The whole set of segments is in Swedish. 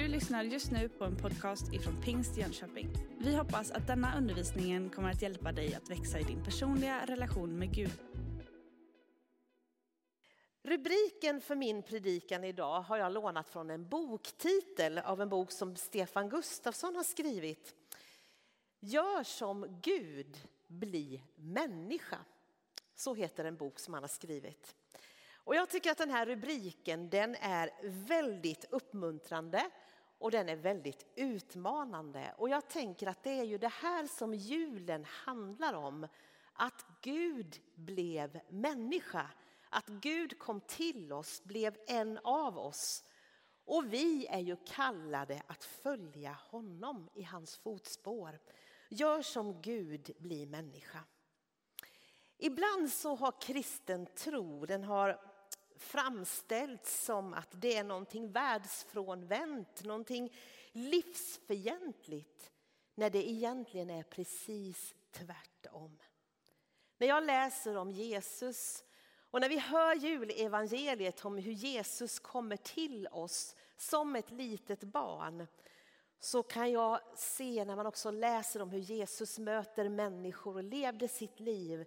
Du lyssnar just nu på en podcast ifrån Pingst Jönköping. Vi hoppas att denna undervisning kommer att hjälpa dig att växa i din personliga relation med Gud. Rubriken för min predikan idag har jag lånat från en boktitel av en bok som Stefan Gustafsson har skrivit. Gör som Gud, bli människa. Så heter en bok som han har skrivit. Och jag tycker att den här rubriken den är väldigt uppmuntrande och den är väldigt utmanande. Och jag tänker att det är ju det här som julen handlar om. Att Gud blev människa, att Gud kom till oss, blev en av oss. Och vi är ju kallade att följa honom i hans fotspår. Gör som Gud, bli människa. Ibland så har kristen tro, den har framställts som att det är någonting världsfrånvänt, någonting livsfientligt, när det egentligen är precis tvärtom. När jag läser om Jesus och när vi hör julevangeliet om hur Jesus kommer till oss som ett litet barn så kan jag se när man också läser om hur Jesus möter människor och levde sitt liv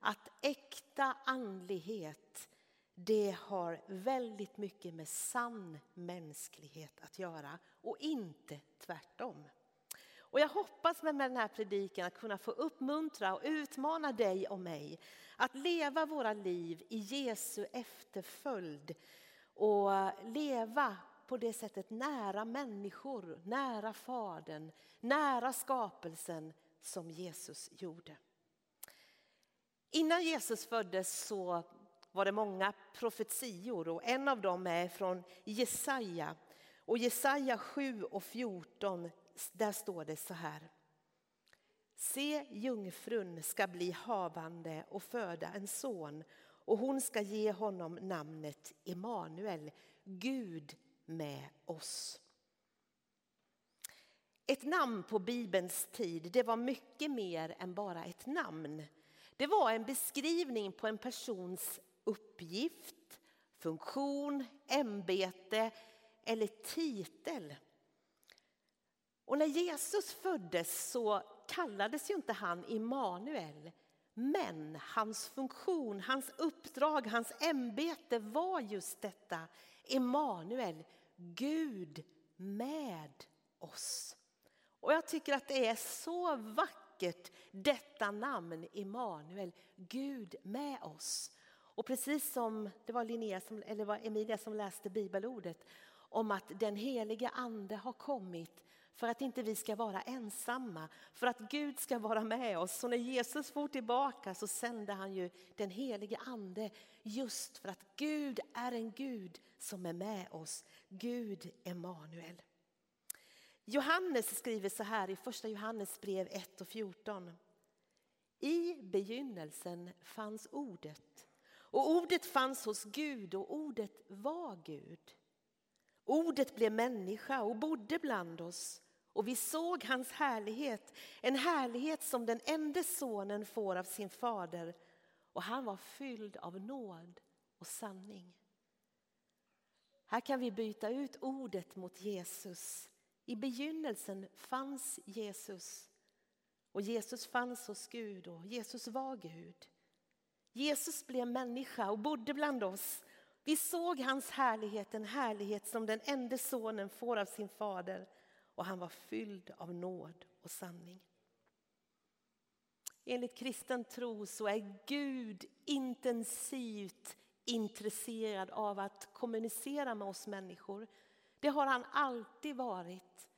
att äkta andlighet det har väldigt mycket med sann mänsklighet att göra och inte tvärtom. Och jag hoppas med den här predikan att kunna få uppmuntra och utmana dig och mig att leva våra liv i Jesu efterföljd och leva på det sättet nära människor, nära Fadern, nära skapelsen som Jesus gjorde. Innan Jesus föddes så var det många profetior och en av dem är från Jesaja. Och Jesaja 7 och 14, där står det så här. Se, jungfrun ska bli havande och föda en son och hon ska ge honom namnet Emanuel, Gud med oss. Ett namn på Bibelns tid, det var mycket mer än bara ett namn. Det var en beskrivning på en persons uppgift, funktion, ämbete eller titel. Och när Jesus föddes så kallades ju inte han Immanuel. Men hans funktion, hans uppdrag, hans ämbete var just detta. Immanuel, Gud med oss. Och jag tycker att det är så vackert detta namn Immanuel, Gud med oss. Och precis som det var, Linnea som, eller var Emilia som läste bibelordet om att den heliga ande har kommit för att inte vi ska vara ensamma, för att Gud ska vara med oss. Så när Jesus for tillbaka så sände han ju den helige ande just för att Gud är en Gud som är med oss. Gud Emanuel. Johannes skriver så här i första Johannes brev 1 och 14. I begynnelsen fanns ordet och ordet fanns hos Gud och ordet var Gud. Ordet blev människa och bodde bland oss och vi såg hans härlighet, en härlighet som den enda sonen får av sin fader och han var fylld av nåd och sanning. Här kan vi byta ut ordet mot Jesus. I begynnelsen fanns Jesus och Jesus fanns hos Gud och Jesus var Gud. Jesus blev människa och bodde bland oss. Vi såg hans härlighet, en härlighet som den enda sonen får av sin fader och han var fylld av nåd och sanning. Enligt kristen tro så är Gud intensivt intresserad av att kommunicera med oss människor. Det har han alltid varit.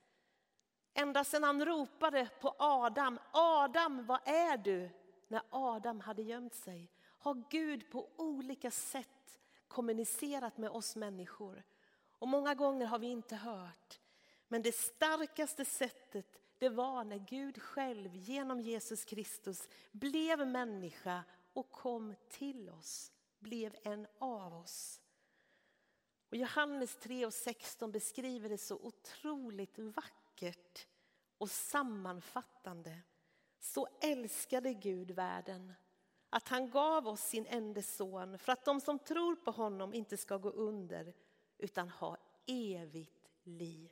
Ända sedan han ropade på Adam, Adam, var är du? När Adam hade gömt sig har Gud på olika sätt kommunicerat med oss människor. Och många gånger har vi inte hört. Men det starkaste sättet det var när Gud själv genom Jesus Kristus blev människa och kom till oss, blev en av oss. Och Johannes 3 och 16 beskriver det så otroligt vackert och sammanfattande. Så älskade Gud världen att han gav oss sin enda son för att de som tror på honom inte ska gå under utan ha evigt liv.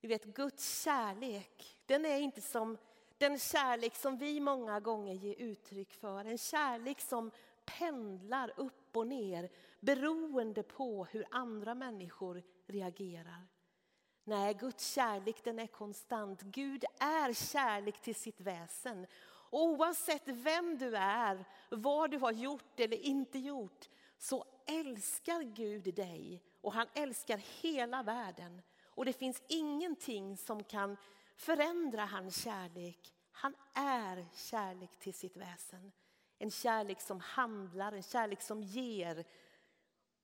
Du vet, Guds kärlek, den är inte som den kärlek som vi många gånger ger uttryck för. En kärlek som pendlar upp och ner beroende på hur andra människor reagerar. Nej, Guds kärlek den är konstant. Gud är kärlek till sitt väsen. Och oavsett vem du är, vad du har gjort eller inte gjort, så älskar Gud dig och han älskar hela världen. Och det finns ingenting som kan förändra hans kärlek. Han är kärlek till sitt väsen. En kärlek som handlar, en kärlek som ger.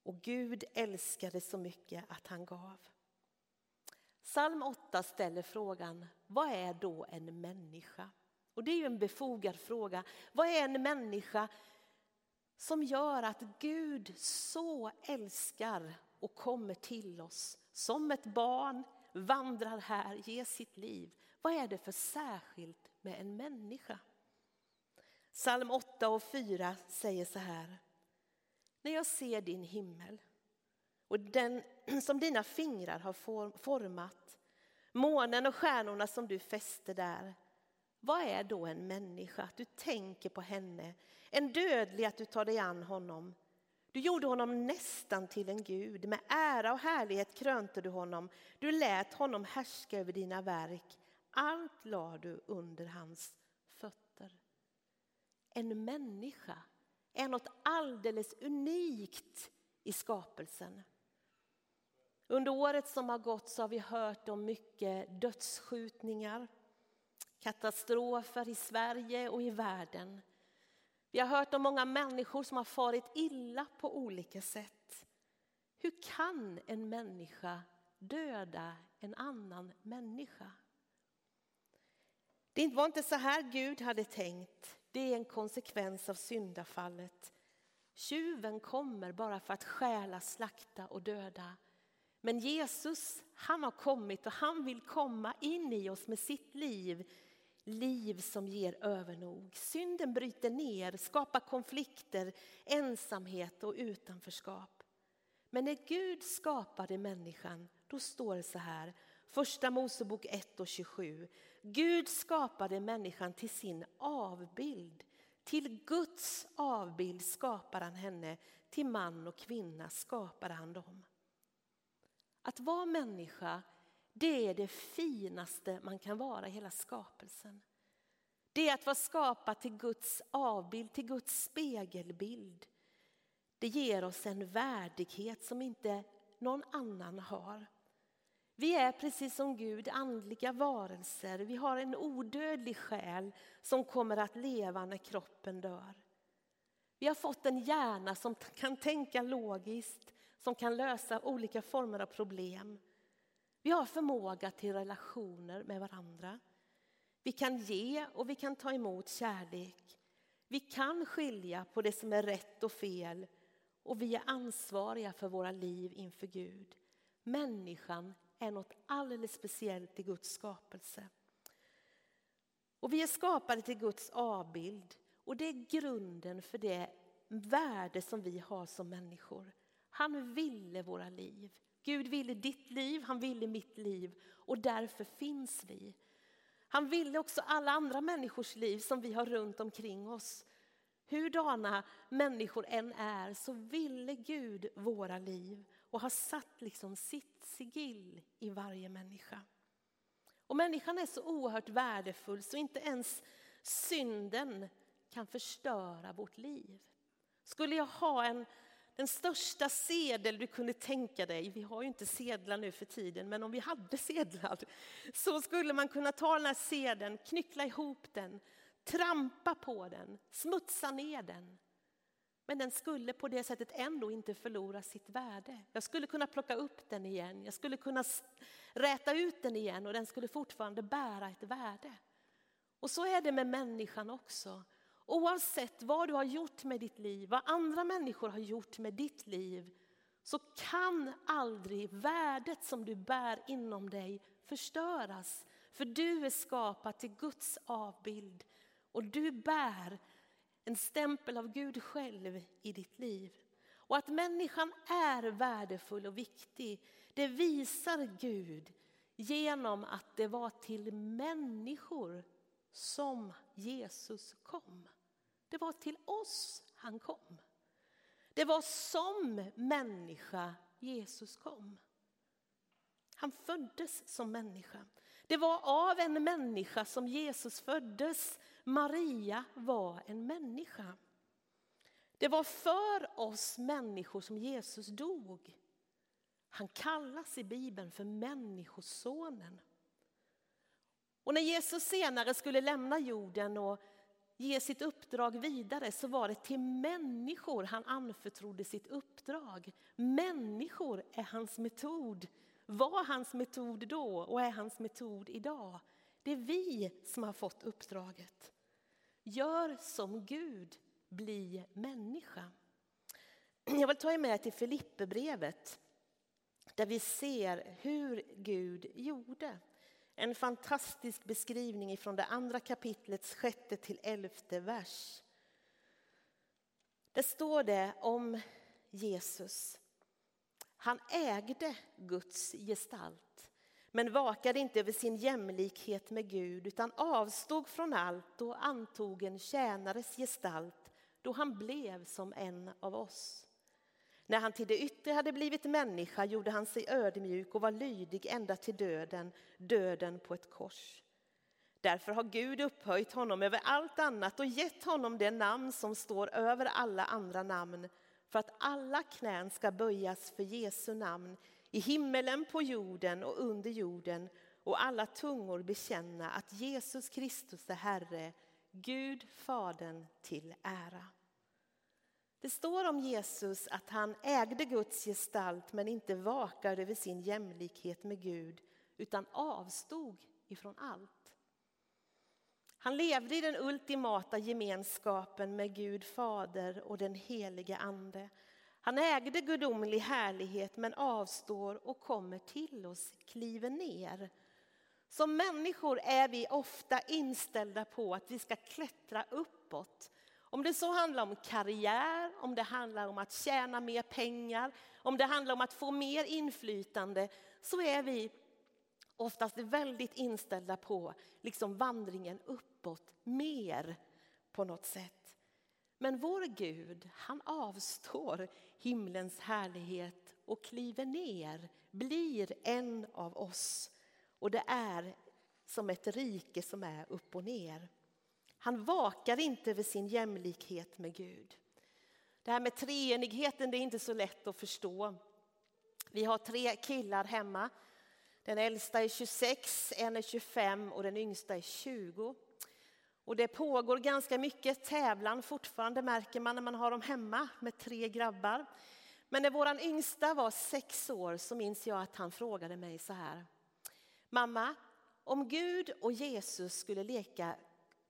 Och Gud älskade så mycket att han gav. Psalm 8 ställer frågan, vad är då en människa? Och det är ju en befogad fråga. Vad är en människa som gör att Gud så älskar och kommer till oss som ett barn, vandrar här, ger sitt liv. Vad är det för särskilt med en människa? Psalm 8 och 4 säger så här. När jag ser din himmel och den som dina fingrar har format, månen och stjärnorna som du fäster där. Vad är då en människa, att du tänker på henne, en dödlig att du tar dig an honom? Du gjorde honom nästan till en gud, med ära och härlighet krönte du honom. Du lät honom härska över dina verk, allt la du under hans fötter. En människa är något alldeles unikt i skapelsen. Under året som har gått så har vi hört om mycket dödsskjutningar, katastrofer i Sverige och i världen. Vi har hört om många människor som har farit illa på olika sätt. Hur kan en människa döda en annan människa? Det var inte så här Gud hade tänkt. Det är en konsekvens av syndafallet. Tjuven kommer bara för att stjäla, slakta och döda. Men Jesus, han har kommit och han vill komma in i oss med sitt liv. Liv som ger övernog. Synden bryter ner, skapar konflikter, ensamhet och utanförskap. Men när Gud skapade människan, då står det så här, Första Mosebok 1 och 27. Gud skapade människan till sin avbild. Till Guds avbild skapade han henne, till man och kvinna skapade han dem. Att vara människa, det är det finaste man kan vara i hela skapelsen. Det är att vara skapad till Guds avbild, till Guds spegelbild. Det ger oss en värdighet som inte någon annan har. Vi är precis som Gud andliga varelser. Vi har en odödlig själ som kommer att leva när kroppen dör. Vi har fått en hjärna som kan tänka logiskt, som kan lösa olika former av problem. Vi har förmåga till relationer med varandra. Vi kan ge och vi kan ta emot kärlek. Vi kan skilja på det som är rätt och fel och vi är ansvariga för våra liv inför Gud. Människan är något alldeles speciellt i Guds skapelse. Och vi är skapade till Guds avbild och det är grunden för det värde som vi har som människor. Han ville våra liv. Gud ville ditt liv, han ville mitt liv och därför finns vi. Han ville också alla andra människors liv som vi har runt omkring oss. Hurdana människor än är så ville Gud våra liv och har satt liksom sitt sigill i varje människa. Och människan är så oerhört värdefull så inte ens synden kan förstöra vårt liv. Skulle jag ha en den största sedel du kunde tänka dig, vi har ju inte sedlar nu för tiden, men om vi hade sedlar så skulle man kunna ta den här sedeln, knyckla ihop den, trampa på den, smutsa ner den. Men den skulle på det sättet ändå inte förlora sitt värde. Jag skulle kunna plocka upp den igen, jag skulle kunna räta ut den igen och den skulle fortfarande bära ett värde. Och så är det med människan också. Oavsett vad du har gjort med ditt liv, vad andra människor har gjort med ditt liv, så kan aldrig värdet som du bär inom dig förstöras. För du är skapad till Guds avbild och du bär en stämpel av Gud själv i ditt liv. Och att människan är värdefull och viktig, det visar Gud genom att det var till människor som Jesus kom. Det var till oss han kom. Det var som människa Jesus kom. Han föddes som människa. Det var av en människa som Jesus föddes. Maria var en människa. Det var för oss människor som Jesus dog. Han kallas i Bibeln för Människosonen. Och när Jesus senare skulle lämna jorden och ge sitt uppdrag vidare så var det till människor han anförtrodde sitt uppdrag. Människor är hans metod, var hans metod då och är hans metod idag. Det är vi som har fått uppdraget. Gör som Gud, bli människa. Jag vill ta er med till Filipperbrevet där vi ser hur Gud gjorde. En fantastisk beskrivning från det andra kapitlets sjätte till elfte vers. Där står det om Jesus. Han ägde Guds gestalt men vakade inte över sin jämlikhet med Gud utan avstod från allt och antog en tjänares gestalt då han blev som en av oss. När han till det yttre hade blivit människa gjorde han sig ödmjuk och var lydig ända till döden, döden på ett kors. Därför har Gud upphöjt honom över allt annat och gett honom det namn som står över alla andra namn för att alla knän ska böjas för Jesu namn i himmelen, på jorden och under jorden och alla tungor bekänna att Jesus Kristus är Herre, Gud Fadern till ära. Det står om Jesus att han ägde Guds gestalt men inte vakade över sin jämlikhet med Gud utan avstod ifrån allt. Han levde i den ultimata gemenskapen med Gud Fader och den helige Ande. Han ägde gudomlig härlighet men avstår och kommer till oss, kliver ner. Som människor är vi ofta inställda på att vi ska klättra uppåt om det så handlar om karriär, om det handlar om att tjäna mer pengar, om det handlar om att få mer inflytande, så är vi oftast väldigt inställda på liksom vandringen uppåt, mer på något sätt. Men vår Gud, han avstår himlens härlighet och kliver ner, blir en av oss. Och det är som ett rike som är upp och ner. Han vakar inte över sin jämlikhet med Gud. Det här med treenigheten det är inte så lätt att förstå. Vi har tre killar hemma. Den äldsta är 26, en är 25 och den yngsta är 20. Och det pågår ganska mycket tävlan fortfarande märker man när man har dem hemma med tre grabbar. Men när vår yngsta var sex år så minns jag att han frågade mig så här. Mamma, om Gud och Jesus skulle leka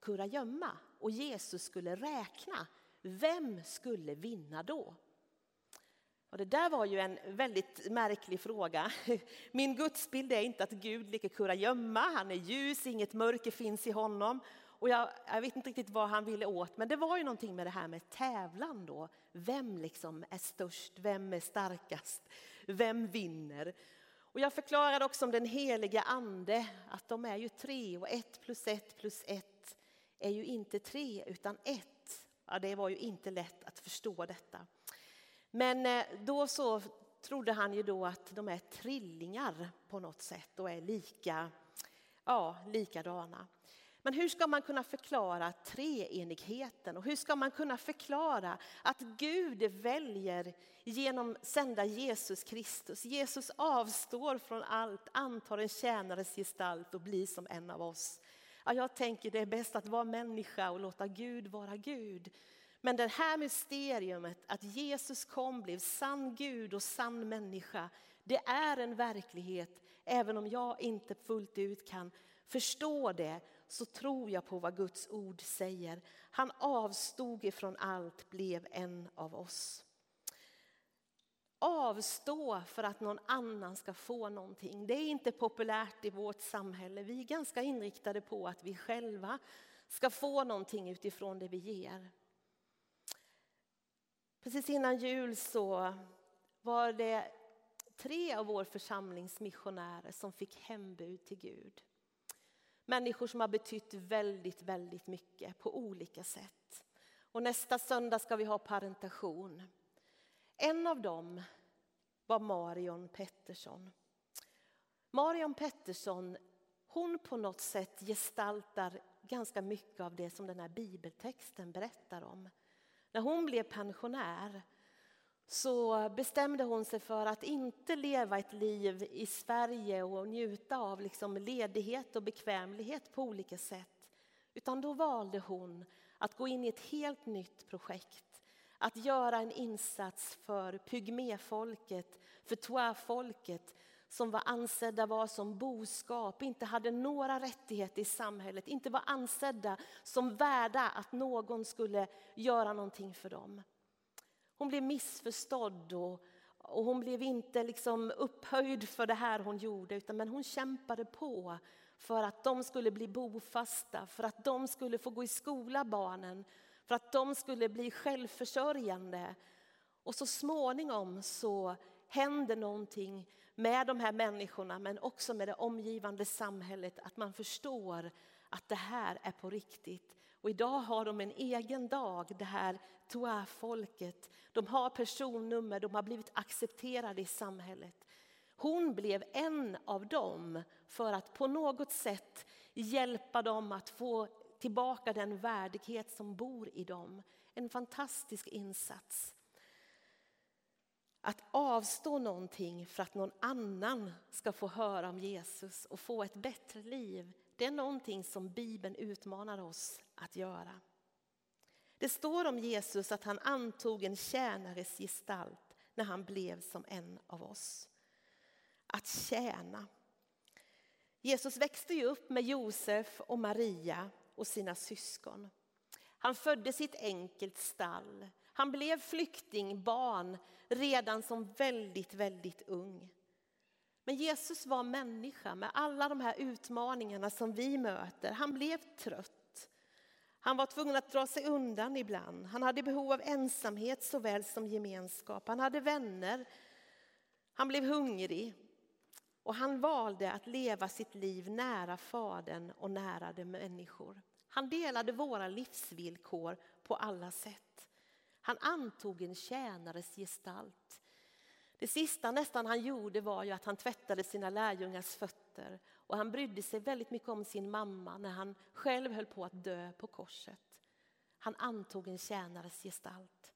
kurragömma och Jesus skulle räkna, vem skulle vinna då? Och det där var ju en väldigt märklig fråga. Min gudsbild är inte att Gud leker kurragömma, han är ljus, inget mörker finns i honom. Och jag, jag, vet inte riktigt vad han ville åt, men det var ju någonting med det här med tävlan då. Vem liksom är störst, vem är starkast, vem vinner? Och jag förklarade också om den heliga ande, att de är ju tre och ett plus ett plus ett är ju inte tre utan ett. Ja, det var ju inte lätt att förstå detta. Men eh, då så trodde han ju då att de är trillingar på något sätt och är lika, ja, likadana. Men hur ska man kunna förklara treenigheten och hur ska man kunna förklara att Gud väljer genom sända Jesus Kristus. Jesus avstår från allt, antar en tjänares gestalt och blir som en av oss. Ja, jag tänker det är bäst att vara människa och låta Gud vara Gud. Men det här mysteriet att Jesus kom, blev sann Gud och sann människa, det är en verklighet. Även om jag inte fullt ut kan förstå det så tror jag på vad Guds ord säger. Han avstod ifrån allt, blev en av oss avstå för att någon annan ska få någonting. Det är inte populärt i vårt samhälle. Vi är ganska inriktade på att vi själva ska få någonting utifrån det vi ger. Precis innan jul så var det tre av vår församlingsmissionärer som fick hembud till Gud. Människor som har betytt väldigt, väldigt mycket på olika sätt. Och nästa söndag ska vi ha parentation. En av dem var Marion Pettersson. Marion Pettersson, hon på något sätt gestaltar ganska mycket av det som den här bibeltexten berättar om. När hon blev pensionär så bestämde hon sig för att inte leva ett liv i Sverige och njuta av liksom ledighet och bekvämlighet på olika sätt. Utan då valde hon att gå in i ett helt nytt projekt. Att göra en insats för pygméfolket, för Twa-folket som var ansedda var som boskap, inte hade några rättigheter i samhället, inte var ansedda som värda att någon skulle göra någonting för dem. Hon blev missförstådd och, och hon blev inte liksom upphöjd för det här hon gjorde, utan men hon kämpade på för att de skulle bli bofasta, för att de skulle få gå i skola, barnen, för att de skulle bli självförsörjande. Och så småningom så händer någonting med de här människorna, men också med det omgivande samhället, att man förstår att det här är på riktigt. Och idag har de en egen dag, det här Toa-folket. De har personnummer, de har blivit accepterade i samhället. Hon blev en av dem för att på något sätt hjälpa dem att få tillbaka den värdighet som bor i dem. En fantastisk insats. Att avstå någonting för att någon annan ska få höra om Jesus och få ett bättre liv, det är någonting som Bibeln utmanar oss att göra. Det står om Jesus att han antog en tjänares gestalt när han blev som en av oss. Att tjäna. Jesus växte ju upp med Josef och Maria och sina syskon. Han föddes i ett enkelt stall. Han blev flyktingbarn redan som väldigt, väldigt ung. Men Jesus var människa med alla de här utmaningarna som vi möter. Han blev trött. Han var tvungen att dra sig undan ibland. Han hade behov av ensamhet såväl som gemenskap. Han hade vänner. Han blev hungrig. Och han valde att leva sitt liv nära Fadern och nära de människor. Han delade våra livsvillkor på alla sätt. Han antog en tjänares gestalt. Det sista nästan han gjorde var ju att han tvättade sina lärjungars fötter och han brydde sig väldigt mycket om sin mamma när han själv höll på att dö på korset. Han antog en tjänares gestalt.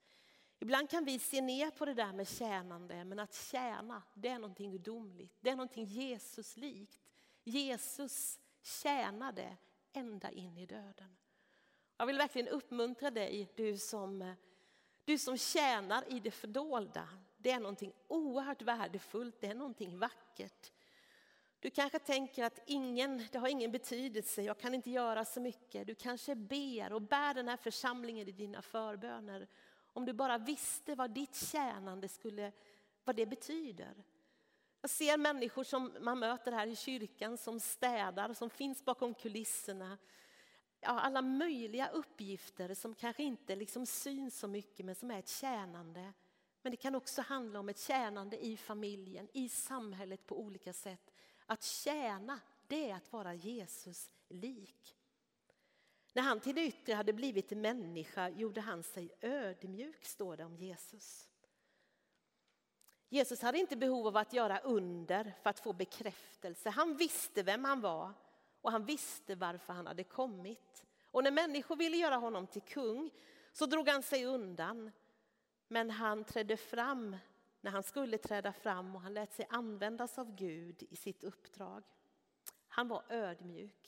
Ibland kan vi se ner på det där med tjänande, men att tjäna, det är någonting gudomligt. Det är någonting Jesuslikt. Jesus tjänade ända in i döden. Jag vill verkligen uppmuntra dig, du som, du som tjänar i det fördolda. Det är någonting oerhört värdefullt, det är någonting vackert. Du kanske tänker att ingen, det har ingen betydelse, jag kan inte göra så mycket. Du kanske ber och bär den här församlingen i dina förböner. Om du bara visste vad ditt tjänande skulle, vad det betyder. Jag ser människor som man möter här i kyrkan som städar, som finns bakom kulisserna. Ja, alla möjliga uppgifter som kanske inte liksom syns så mycket men som är ett tjänande. Men det kan också handla om ett tjänande i familjen, i samhället på olika sätt. Att tjäna, det är att vara Jesus lik. När han till det yttre hade blivit människa gjorde han sig ödmjuk, står det om Jesus. Jesus hade inte behov av att göra under för att få bekräftelse. Han visste vem han var och han visste varför han hade kommit. Och när människor ville göra honom till kung så drog han sig undan. Men han trädde fram när han skulle träda fram och han lät sig användas av Gud i sitt uppdrag. Han var ödmjuk.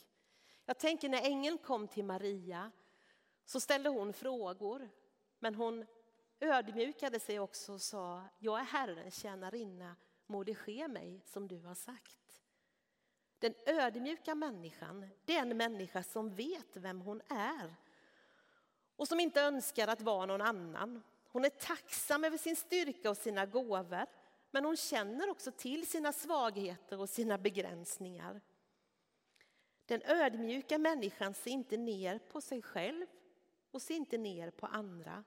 Jag tänker när ängeln kom till Maria så ställde hon frågor. Men hon ödmjukade sig också och sa, jag är Herrens tjänarinna, må det ske mig som du har sagt. Den ödmjuka människan, det är en människa som vet vem hon är och som inte önskar att vara någon annan. Hon är tacksam över sin styrka och sina gåvor men hon känner också till sina svagheter och sina begränsningar. Den ödmjuka människan ser inte ner på sig själv och ser inte ner på andra.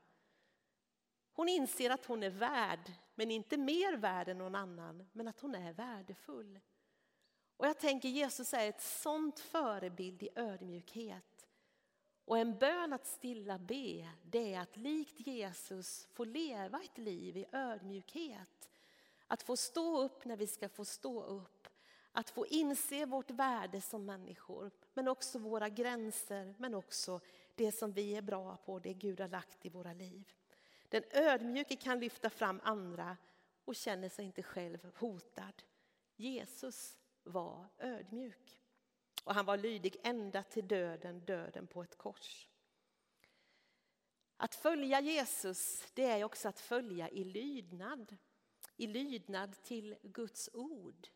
Hon inser att hon är värd, men inte mer värd än någon annan, men att hon är värdefull. Och jag tänker Jesus är ett sånt förebild i ödmjukhet. Och en bön att stilla be, det är att likt Jesus få leva ett liv i ödmjukhet. Att få stå upp när vi ska få stå upp. Att få inse vårt värde som människor, men också våra gränser, men också det som vi är bra på, det Gud har lagt i våra liv. Den ödmjuke kan lyfta fram andra och känner sig inte själv hotad. Jesus var ödmjuk. Och han var lydig ända till döden, döden på ett kors. Att följa Jesus, det är också att följa i lydnad. I lydnad till Guds ord.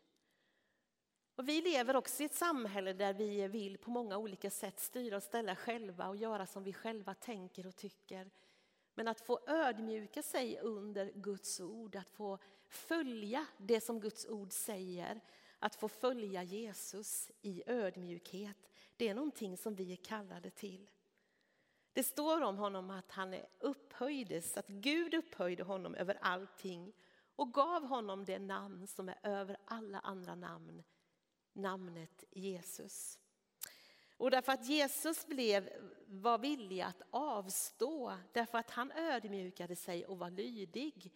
Och vi lever också i ett samhälle där vi vill på många olika sätt styra och ställa själva och göra som vi själva tänker och tycker. Men att få ödmjuka sig under Guds ord, att få följa det som Guds ord säger, att få följa Jesus i ödmjukhet, det är någonting som vi är kallade till. Det står om honom att han upphöjdes, att Gud upphöjde honom över allting och gav honom det namn som är över alla andra namn, namnet Jesus. Och därför att Jesus blev, var villig att avstå, därför att han ödmjukade sig och var lydig.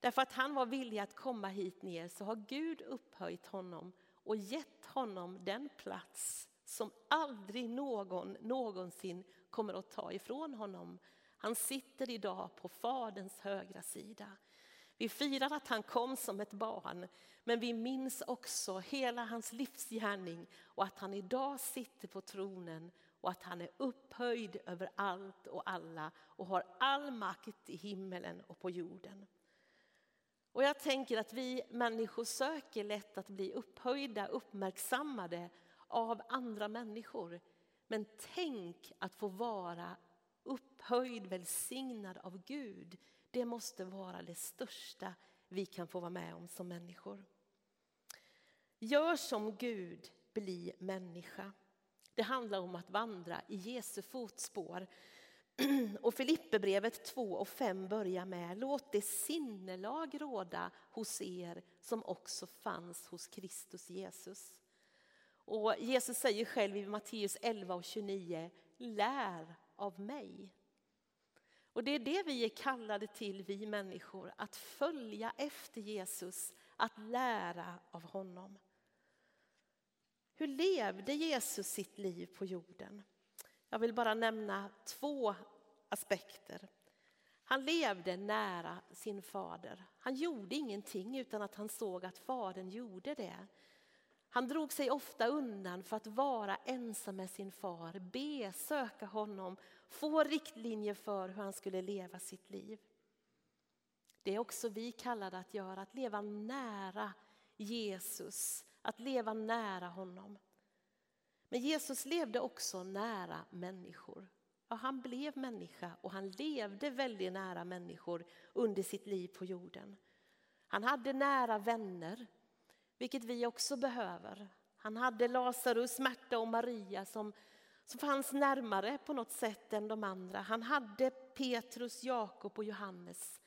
Därför att han var villig att komma hit ner så har Gud upphöjt honom och gett honom den plats som aldrig någon någonsin kommer att ta ifrån honom. Han sitter idag på Faderns högra sida. Vi firar att han kom som ett barn, men vi minns också hela hans livsgärning och att han idag sitter på tronen och att han är upphöjd över allt och alla och har all makt i himmelen och på jorden. Och jag tänker att vi människor söker lätt att bli upphöjda, uppmärksammade av andra människor. Men tänk att få vara upphöjd, välsignad av Gud. Det måste vara det största vi kan få vara med om som människor. Gör som Gud, bli människa. Det handlar om att vandra i Jesu fotspår. Och Filipperbrevet 2 och 5 börjar med Låt det sinnelag råda hos er som också fanns hos Kristus Jesus. Och Jesus säger själv i Matteus 11 och 29 Lär av mig. Och det är det vi är kallade till, vi människor, att följa efter Jesus, att lära av honom. Hur levde Jesus sitt liv på jorden? Jag vill bara nämna två aspekter. Han levde nära sin fader. Han gjorde ingenting utan att han såg att fadern gjorde det. Han drog sig ofta undan för att vara ensam med sin far, be, söka honom, få riktlinjer för hur han skulle leva sitt liv. Det är också vi kallade att göra, att leva nära Jesus, att leva nära honom. Men Jesus levde också nära människor. Ja, han blev människa och han levde väldigt nära människor under sitt liv på jorden. Han hade nära vänner, vilket vi också behöver. Han hade Lazarus, Märta och Maria som, som fanns närmare på något sätt än de andra. Han hade Petrus, Jakob och Johannes.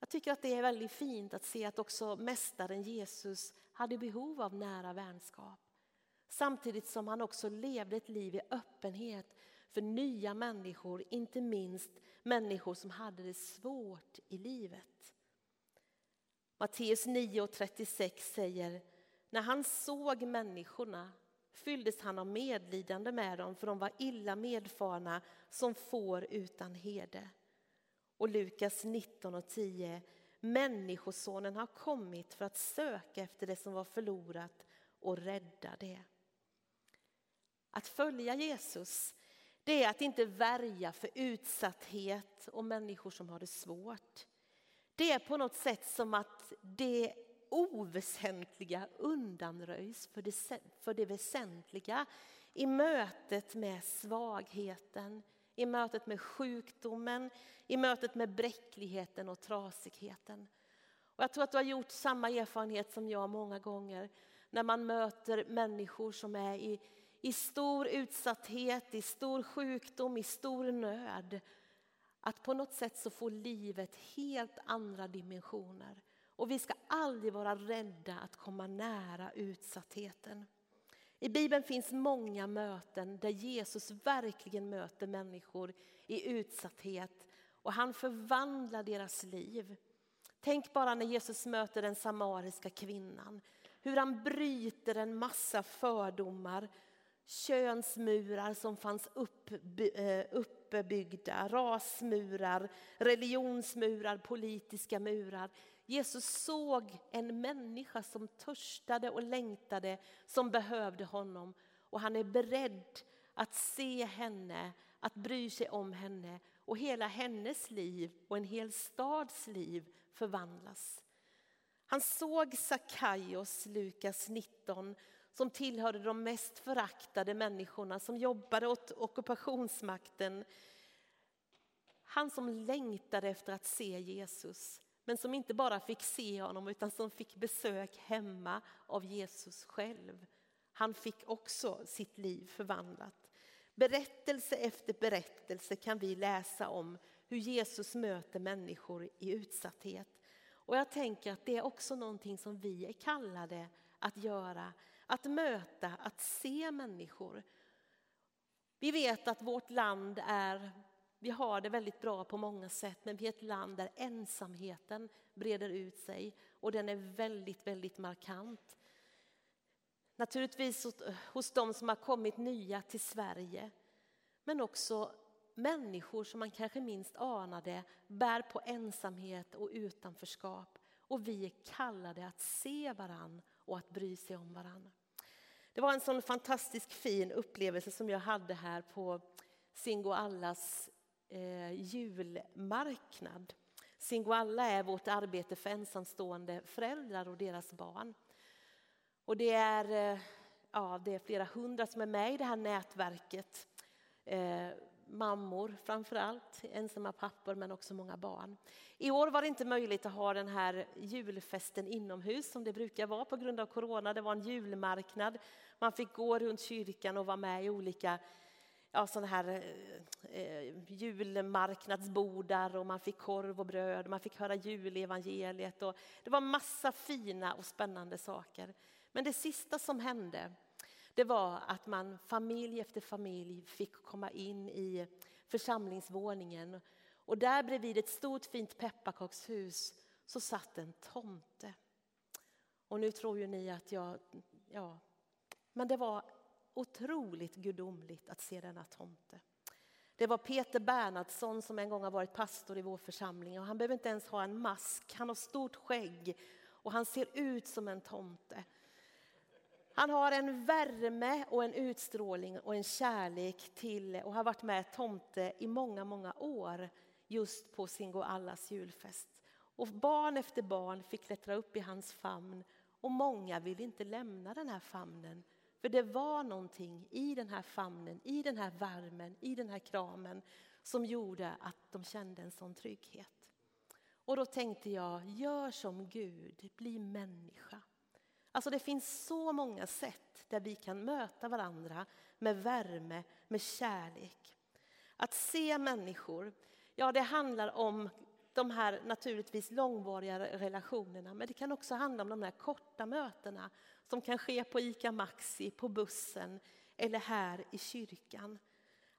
Jag tycker att det är väldigt fint att se att också Mästaren Jesus hade behov av nära vänskap. Samtidigt som han också levde ett liv i öppenhet för nya människor, inte minst människor som hade det svårt i livet. Matteus 9.36 säger, när han såg människorna fylldes han av medlidande med dem för de var illa medfarna som får utan herde. Och Lukas 19.10, Människosonen har kommit för att söka efter det som var förlorat och rädda det. Att följa Jesus, det är att inte värja för utsatthet och människor som har det svårt. Det är på något sätt som att det oväsentliga undanröjs för det, för det väsentliga i mötet med svagheten, i mötet med sjukdomen, i mötet med bräckligheten och trasigheten. Och jag tror att du har gjort samma erfarenhet som jag många gånger när man möter människor som är i i stor utsatthet, i stor sjukdom, i stor nöd. att på något sätt så får livet helt andra dimensioner. Och vi ska aldrig vara rädda att komma nära utsattheten. I Bibeln finns många möten där Jesus verkligen möter människor i utsatthet och han förvandlar deras liv. Tänk bara när Jesus möter den samariska kvinnan. Hur han bryter en massa fördomar, könsmurar som fanns eh, uppbyggda, rasmurar, religionsmurar, politiska murar. Jesus såg en människa som törstade och längtade, som behövde honom. Och han är beredd att se henne, att bry sig om henne och hela hennes liv och en hel stads liv förvandlas. Han såg Sakaios, Lukas 19, som tillhörde de mest föraktade människorna som jobbade åt ockupationsmakten. Han som längtade efter att se Jesus men som inte bara fick se honom utan som fick besök hemma av Jesus själv. Han fick också sitt liv förvandlat. Berättelse efter berättelse kan vi läsa om hur Jesus möter människor i utsatthet. Och jag tänker att det är också någonting som vi är kallade att göra. Att möta, att se människor. Vi vet att vårt land är, vi har det väldigt bra på många sätt, men vi är ett land där ensamheten breder ut sig och den är väldigt, väldigt markant. Naturligtvis hos de som har kommit nya till Sverige, men också människor som man kanske minst anade bär på ensamhet och utanförskap. Och vi är kallade att se varann och att bry sig om varann. Det var en sån fantastisk fin upplevelse som jag hade här på Singoallas eh, julmarknad. Singoalla är vårt arbete för ensamstående föräldrar och deras barn. Och det är, eh, ja, det är flera hundra som är med i det här nätverket. Eh, mammor framför allt, ensamma pappor men också många barn. I år var det inte möjligt att ha den här julfesten inomhus som det brukar vara på grund av corona. Det var en julmarknad. Man fick gå runt kyrkan och vara med i olika ja, såna här eh, eh, julmarknadsbordar och man fick korv och bröd. Man fick höra julevangeliet och det var massa fina och spännande saker. Men det sista som hände det var att man familj efter familj fick komma in i församlingsvåningen. Och där bredvid ett stort fint pepparkakshus så satt en tomte. Och nu tror ju ni att jag, ja, men det var otroligt gudomligt att se denna tomte. Det var Peter Bernhardsson som en gång har varit pastor i vår församling och han behöver inte ens ha en mask, han har stort skägg och han ser ut som en tomte. Han har en värme och en utstrålning och en kärlek till och har varit med tomte i många, många år just på Singo Allas julfest. Och barn efter barn fick klättra upp i hans famn och många ville inte lämna den här famnen. För det var någonting i den här famnen, i den här värmen, i den här kramen som gjorde att de kände en sån trygghet. Och då tänkte jag, gör som Gud, bli människa. Alltså det finns så många sätt där vi kan möta varandra med värme, med kärlek. Att se människor, ja det handlar om de här naturligtvis långvariga relationerna men det kan också handla om de här korta mötena som kan ske på ICA Maxi, på bussen eller här i kyrkan.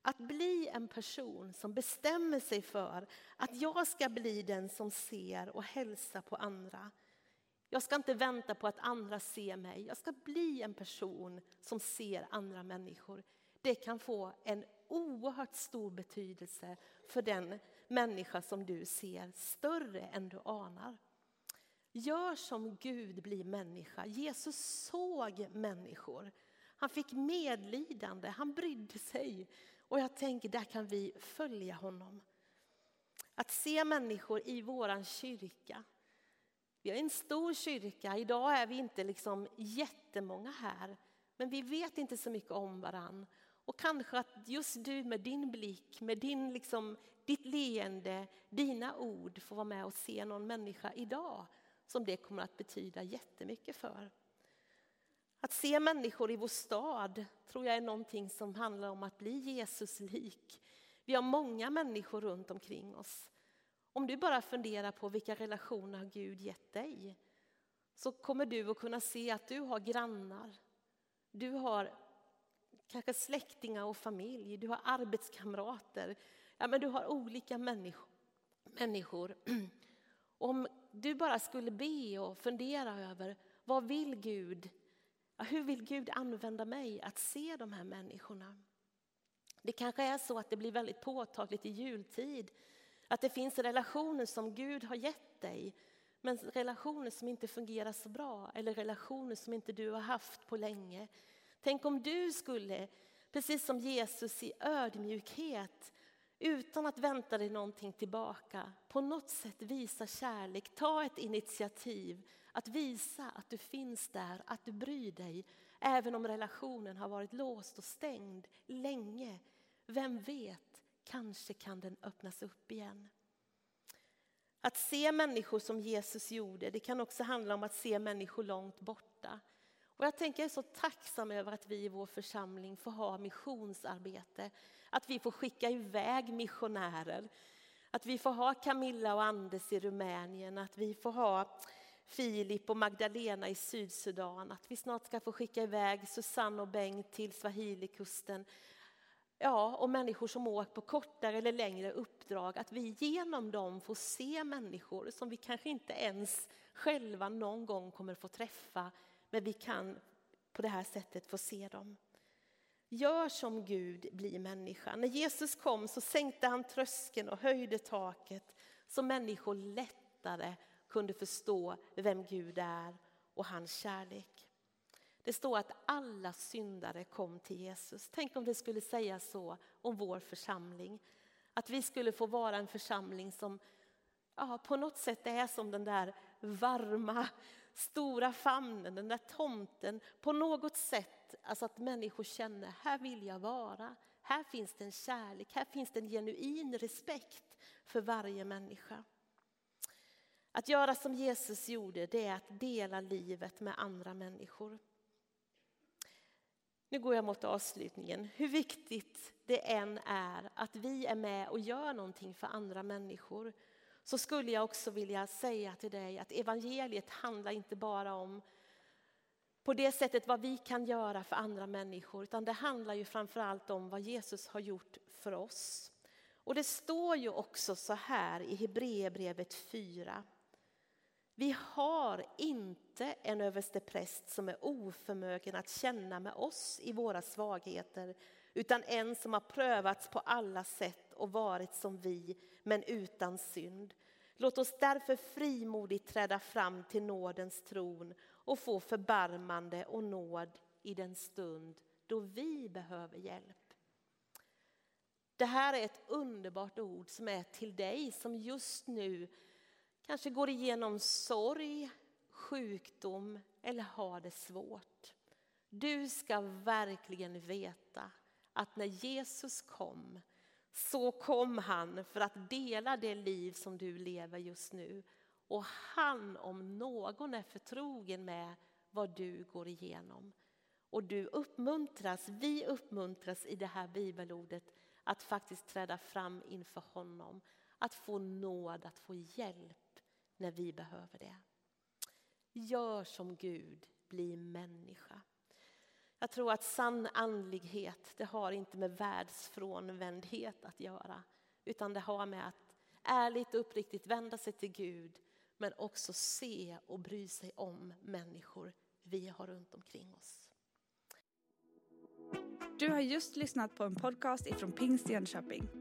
Att bli en person som bestämmer sig för att jag ska bli den som ser och hälsar på andra. Jag ska inte vänta på att andra ser mig. Jag ska bli en person som ser andra människor. Det kan få en oerhört stor betydelse för den människa som du ser, större än du anar. Gör som Gud blir människa. Jesus såg människor. Han fick medlidande, han brydde sig. Och jag tänker, där kan vi följa honom. Att se människor i vår kyrka, vi har en stor kyrka. Idag är vi inte liksom jättemånga här. Men vi vet inte så mycket om varann. Och kanske att just du med din blick, med din, liksom, ditt leende, dina ord får vara med och se någon människa idag som det kommer att betyda jättemycket för. Att se människor i vår stad tror jag är någonting som handlar om att bli Jesus lik. Vi har många människor runt omkring oss. Om du bara funderar på vilka relationer har Gud gett dig så kommer du att kunna se att du har grannar, du har kanske släktingar och familj, du har arbetskamrater, ja, men du har olika människor. människor. Om du bara skulle be och fundera över vad vill Gud? Ja, hur vill Gud använda mig att se de här människorna? Det kanske är så att det blir väldigt påtagligt i jultid att det finns relationer som Gud har gett dig men relationer som inte fungerar så bra eller relationer som inte du har haft på länge. Tänk om du skulle, precis som Jesus i ödmjukhet utan att vänta dig någonting tillbaka, på något sätt visa kärlek, ta ett initiativ att visa att du finns där, att du bryr dig, även om relationen har varit låst och stängd länge. Vem vet, kanske kan den öppnas upp igen. Att se människor som Jesus gjorde, det kan också handla om att se människor långt borta. Och jag tänker jag är så tacksam över att vi i vår församling får ha missionsarbete. Att vi får skicka iväg missionärer. Att vi får ha Camilla och Anders i Rumänien. Att vi får ha Filip och Magdalena i Sydsudan. Att vi snart ska få skicka iväg Susanne och Bengt till Swahilikusten. Ja, och människor som åker på kortare eller längre uppdrag. Att vi genom dem får se människor som vi kanske inte ens själva någon gång kommer få träffa men vi kan på det här sättet få se dem. Gör som Gud bli människa. När Jesus kom så sänkte han tröskeln och höjde taket så människor lättare kunde förstå vem Gud är och hans kärlek. Det står att alla syndare kom till Jesus. Tänk om det skulle säga så om vår församling. Att vi skulle få vara en församling som ja, på något sätt är som den där varma stora famnen, den där tomten, på något sätt, alltså att människor känner, här vill jag vara. Här finns det en kärlek, här finns det en genuin respekt för varje människa. Att göra som Jesus gjorde, det är att dela livet med andra människor. Nu går jag mot avslutningen. Hur viktigt det än är att vi är med och gör någonting för andra människor så skulle jag också vilja säga till dig att evangeliet handlar inte bara om på det sättet vad vi kan göra för andra människor utan det handlar ju framförallt om vad Jesus har gjort för oss. Och det står ju också så här i Hebreerbrevet 4. Vi har inte en överstepräst som är oförmögen att känna med oss i våra svagheter utan en som har prövats på alla sätt och varit som vi, men utan synd. Låt oss därför frimodigt träda fram till nådens tron och få förbarmande och nåd i den stund då vi behöver hjälp. Det här är ett underbart ord som är till dig som just nu kanske går igenom sorg, sjukdom eller har det svårt. Du ska verkligen veta att när Jesus kom så kom han för att dela det liv som du lever just nu. Och han om någon är förtrogen med vad du går igenom. Och du uppmuntras, vi uppmuntras i det här bibelordet att faktiskt träda fram inför honom. Att få nåd, att få hjälp när vi behöver det. Gör som Gud, bli människa. Jag tror att sann andlighet, det har inte med världsfrånvändhet att göra. Utan det har med att ärligt och uppriktigt vända sig till Gud. Men också se och bry sig om människor vi har runt omkring oss. Du har just lyssnat på en podcast ifrån Pingst Jönköping.